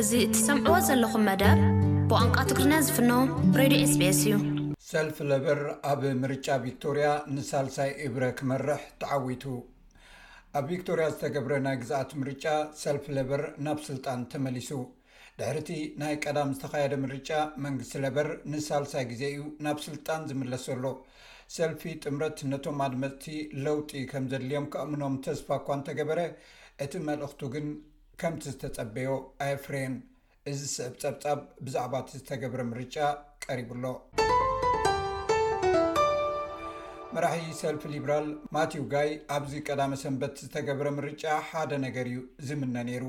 እዚ እትሰምዕዎ ዘለኹም መደብ ብቋንቋ ትግርኛ ዝፍኖ ሬድዮ ኤስቤስ እዩ። ሰልፊ ለበር ኣብ ምርጫ ቪክቶርያ ንሳልሳይ እብረ ክመርሕ ተዓዊቱ። ኣብ ቪክቶርያ ዝተገብረ ናይ ግዝኣት ምርጫ ሰልፊ ለበር ናብ ስልጣን ተመሊሱ። ድሕሪቲ ናይ ቀዳም ዝተኻየደ ምርጫ መንግስቲ ለበር ንሳልሳይ ግዜ እዩ ናብ ስልጣን ዝምለስ ዘሎ። ሰልፊ ጥምረት ነቶም ኣድመፅቲ ለውጢ ከምዘድልዮም ከእምኖም ተስፋ እኳ እንተገበረ እቲ መልእኽቱ ግን ከምቲ ዝተጸበዮ ኣየፍረየን። እዚ ዝስዕብ ጸብጻብ ብዛዕባ እቲ ዝተገብረ ምርጫ ቀሪቡ ኣሎ። መራሒ ሰልፊ ሊብራል ማቲው ጋይ ኣብዚ ቀዳመ ሰንበት ዝተገብረ ምርጫ ሓደ ነገር እዩ ዝምነ ነይሩ።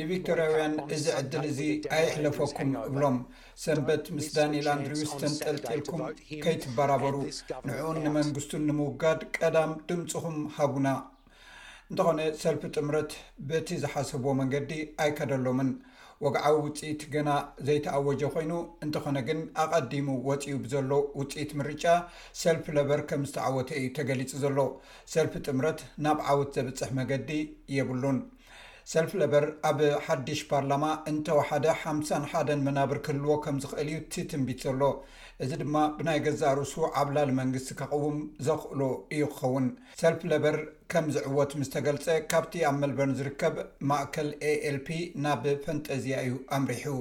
ንቪክቶርያውያን እዚ ዕድል እዚ ኣይሕለፈኩም እብሎም። ሰንበት ምስ ዳንኤል ኣንድሪውስ ተንጠልጢልኩም ከይትበራበሩ፣ ንዕኡን ንመንግስቱን ንምውጋድ ቀዳም ድምጽኹም ሃቡና። እንተኾነ ሰልፊ ጥምረት በቲ ዝሓሰብዎ መንገዲ ኣይከደሎምን። ወግዓዊ ውጽኢት ገና ዘይተኣወጀ ኮይኑ፣ እንተኾነ ግን ኣቐዲሙ ወጺኡ ብዘሎ ውጽኢት ምርጫ ሰልፊ ለበር ከም ዝተዓወተ እዩ ተገሊጹ ዘሎ። ሰልፊ ጥምረት ናብ ዓወት ዘብጽሕ መገዲ የብሉን። ሰልፊ ለበር ኣብ ሓድሽ ፓርላማ እንተወሓደ ሓምሳን ሓደን መናብር ክህልዎ ከም ዝኽእል እዩ እቲ ትንቢት ዘሎ። እዚ ድማ ብናይ ገዛእ ርእሱ ዓብላሊ መንግስቲ ከቕውም ዘኽእሎ እዩ ክኸውን። ሰልፊ ለበር ከም ዝዕወት ምስ ተገልጸ ካብቲ ኣብ መልበርን ዝርከብ ማእከል ALP ናብ ፈንጠዝያ እዩ ኣምሪሑ።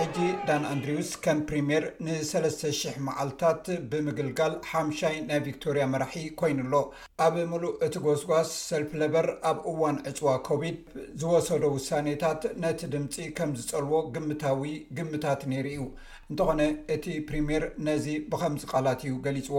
ሕጂ ዳን ኣንድሪውስ ከም ፕሪምየር ን3,000 መዓልታት ብምግልጋል ሓምሻይ ናይ ቪክቶርያ መራሒ ኮይኑ ኣሎ። ኣብ ምሉእ እቲ ጎስጓስ ሰልፊ ለበር ኣብ እዋን ዕጽዋ ኮቪድ ዝወሰዶ ውሳኔታት ነቲ ድምጺ ከም ዝጸልዎ ግምታዊ ግምታት ነይሩ እዩ። እንተኾነ እቲ ፕሪምየር ነዚ ብኸምዚ ቃላት እዩ ገሊጽዎ።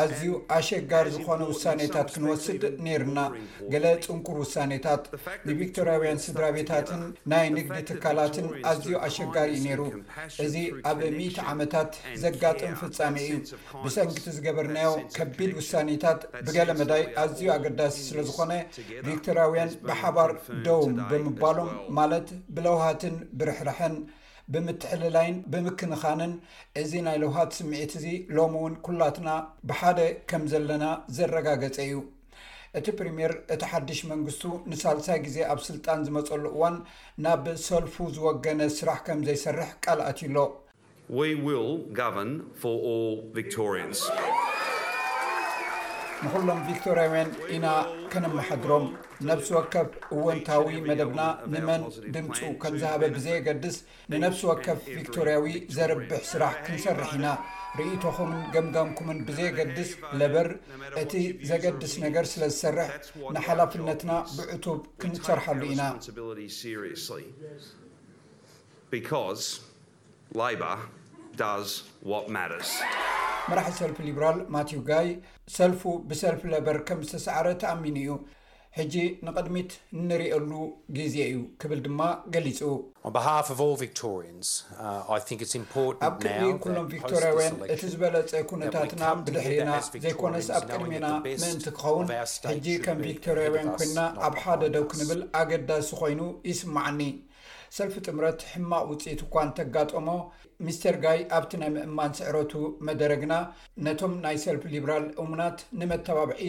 ኣዝዩ ኣሸጋሪ ዝኾነ ውሳኔታት ክንወስድ ነይሩና፣ ገለ ጽንኩር ውሳኔታት። ንቪክቶርያውያን ስድራቤታትን ናይ ንግዲ ትካላትን ኣዝዩ ኣሸጋሪ እዩ ነይሩ። እዚ ኣብ ሚእቲ ዓመታት ዘጋጥም ፍጻሜ እዩ። ብሰንኪ'ቲ ዝገበርናዮ ከቢድ ውሳኔታት ብገለ መዳይ ኣዝዩ ኣገዳሲ ስለ ዝኾነ፣ ቪክቶርያውያን ብሓባር ደው ብምባሎም ማለት ብለውሃትን ብርሕራሐን፣ ብምትሕልላይን ብምክንኻንን እዚ ናይ ለውሃት ስምዒት እዚ ሎሚ እውን ኩላትና ብሓደ ከም ዘለና ዘረጋገጸ እዩ። እቲ ፕሪምየር እቲ ሓድሽ መንግስቱ ንሳልሳይ ግዜ ኣብ ስልጣን ዝመጸሉ እዋን ናብ ሰልፉ ዝወገነ ስራሕ ከም ዘይሰርሕ ቃል ኣትዩ ኣሎ። We will govern for all Victorians። ንኹሎም ቪክቶርያውያን ኢና ከነመሓድሮም። ነፍሲ ወከፍ እወንታዊ መደብና ንመን ድምፁ ከምዝሃበ ብዘየገድስ ንነፍሲ ወከፍ ቪክቶርያዊ ዘርብሕ ስራሕ ክንሰርሕ ኢና። ርእይቶኹምን ገምጋምኩምን ብዘየገድስ ለበር እቲ ዘገድስ ነገር ስለ ዝሰርሕ ንሓላፍነትና ብዕቱብ ክንሰርሓሉ ኢና። Labour does what matters. መራሒ ሰልፊ ሊብራል ማቲው ጋይ ሰልፉ ብሰልፊ ለበር ከም ዝተሰዓረ ተኣሚኑ እዩ ሕጂ ንቕድሚት እንርእሉ ግዜ እዩ ክብል ድማ ገሊጹ። ኣብ ቅዲ ኩሎም ቪክቶርያውያን እቲ ዝበለጸ ኩነታትና ብድሕሪና ዘይኮነስ ኣብ ቅድሚና ምእንቲ ክኸውን ሕጂ ከም ቪክቶርያውያን ኮይና ኣብ ሓደ ደው ክንብል ኣገዳሲ ኮይኑ ይስማዓኒ። ሰልፊ ጥምረት ሕማቕ ውጽኢት እኳ እንተጋጠሞ፣ ሚስተር ጋይ ኣብቲ ናይ ምእማን ስዕረቱ መደረ ግና ነቶም ናይ ሰልፊ ሊብራል እሙናት ንመተባብዒ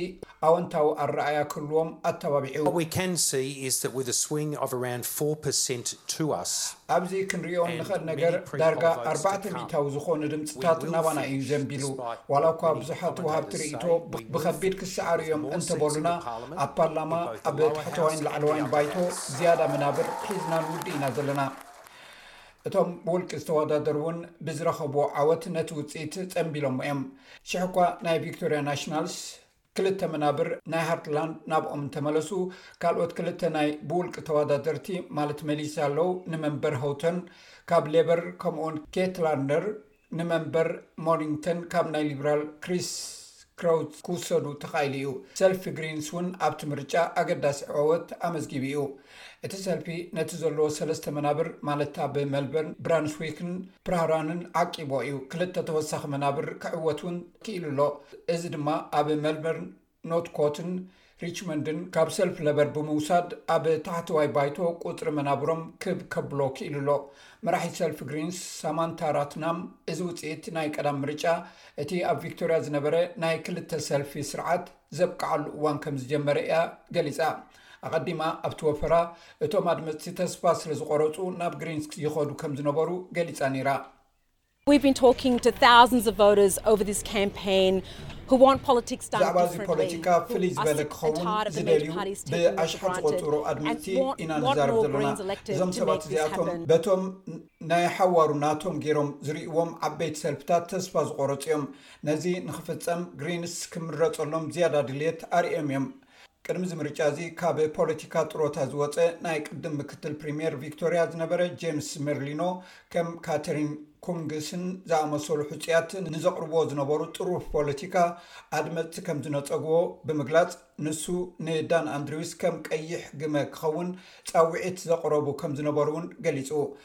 ኣወንታዊ ኣረኣእያ ክህልዎም ኣተባቢዑ። ኣብዚ ክንርእዮ እንኽእል ነገር ዳርጋ ኣርባዕተ ሚእታዊ ዝኾኑ ድምጽታት ናባና እዩ ዘንቢሉ። ዋላ እኳ ብዙሓት ወሃብቲ ርእይቶ ብኸቢድ ክሰዓሩ እዮም እንተበሉና፣ ኣብ ፓርላማ ኣብ ታሕተዋይን ላዕለዋይን ባይቶ ዝያዳ መናብር ሒዝና ንውድእ ኢና ዘለና እቶም ብውልቂ ዝተወዳደሩ እውን ብዝረኸብዎ ዓወት ነቲ ውፅኢት ፀንቢሎሞ እዮም ሽሕ እኳ ናይ ቪክቶርያ ናሽናልስ ክልተ መናብር ናይ ሃርትላንድ ናብኦም እንተመለሱ ካልኦት ክልተ ናይ ብውልቂ ተወዳደርቲ ማለት መሊሳ ኣሎው ንመንበር ሆውተን ካብ ሌበር ከምኡውን ኬትላንደር ንመንበር ሞሪንግተን ካብ ናይ ሊብራል ክሪስ ክረውዝ ክውሰዱ ተኻኢሉ እዩ። ሰልፊ ግሪንስ እውን ኣብቲ ምርጫ ኣገዳሲ ዐወት ኣመዝጊቡ እዩ። እቲ ሰልፊ ነቲ ዘለዎ ሰለስተ መናብር ማለት እታ ብመልበርን ብራንስዊክን ፕራህራንን ዓቂቡዎ እዩ። ክልተ ተወሳኺ መናብር ክዕወት እውን ክኢሉ ኣሎ። እዚ ድማ ኣብ መልበርን ኖትኮትን ሪችመንድን ካብ ሰልፍ ለበር ብምውሳድ ኣብ ታሕተዋይ ባይቶ ቁፅሪ መናብሮም ክብ ከብሎ ክኢሉ ኣሎ። መራሒት ሰልፊ ግሪንስ ሳማንታ ራትናም እዚ ውፅኢት ናይ ቀዳም ምርጫ እቲ ኣብ ቪክቶሪያ ዝነበረ ናይ ክልተ ሰልፊ ስርዓት ዘብቅዓሉ እዋን ከምዝጀመረ እያ ገሊፃ። ኣቐዲማ ኣብቲ ወፈራ እቶም ኣድመፅቲ ተስፋ ስለዝቖረፁ ናብ ግሪንስ ይኸዱ ከምዝነበሩ ገሊፃ ነይራ። ብዛዕባዚ ፖለቲካ ፍልይ ዝበለ ክኸውን ዝደልዩ ብኣሽሓት ዝቆፅሩ ኣድመፅቲ ኢና ንዛረብ ዘሎና እዞም ሰባት እዚኣቶም በቶም ናይ ሓዋሩ ናቶም ገይሮም ዝርእዎም ዓበይቲ ሰልፍታት ተስፋ ዝቆረፁ እዮም ነዚ ንክፍፀም ግሪንስ ክምረፀሎም ዝያዳ ድልየት ኣርእዮም እዮም ቅድሚ እዚ ምርጫ እዚ ካብ ፖለቲካ ጥሮታ ዝወፀ ናይ ቅድም ምክትል ፕሪሚየር ቪክቶሪያ ዝነበረ ጄምስ ሜርሊኖ ከም ካተሪን ኩንግስን ዝኣመሰሉ ሕፁያት ንዘቕርብዎ ዝነበሩ ጥሩፍ ፖለቲካ ኣድመፅቲ ከም ዝነፀግዎ ብምግላፅ ንሱ ንዳን ኣንድሪውስ ከም ቀይሕ ግመ ክኸውን ፃውዒት ዘቕረቡ ከም ዝነበሩ እውን ገሊፁ።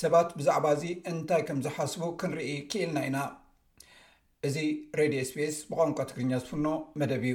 ሰባት ብዛዕባ እዚ እንታይ ከም ዝሓስቡ ክንርኢ ክኢልና ኢና። እዚ ሬድዮ ኤስቢኤስ ብቋንቋ ትግርኛ ዝፍኖ መደብ እዩ።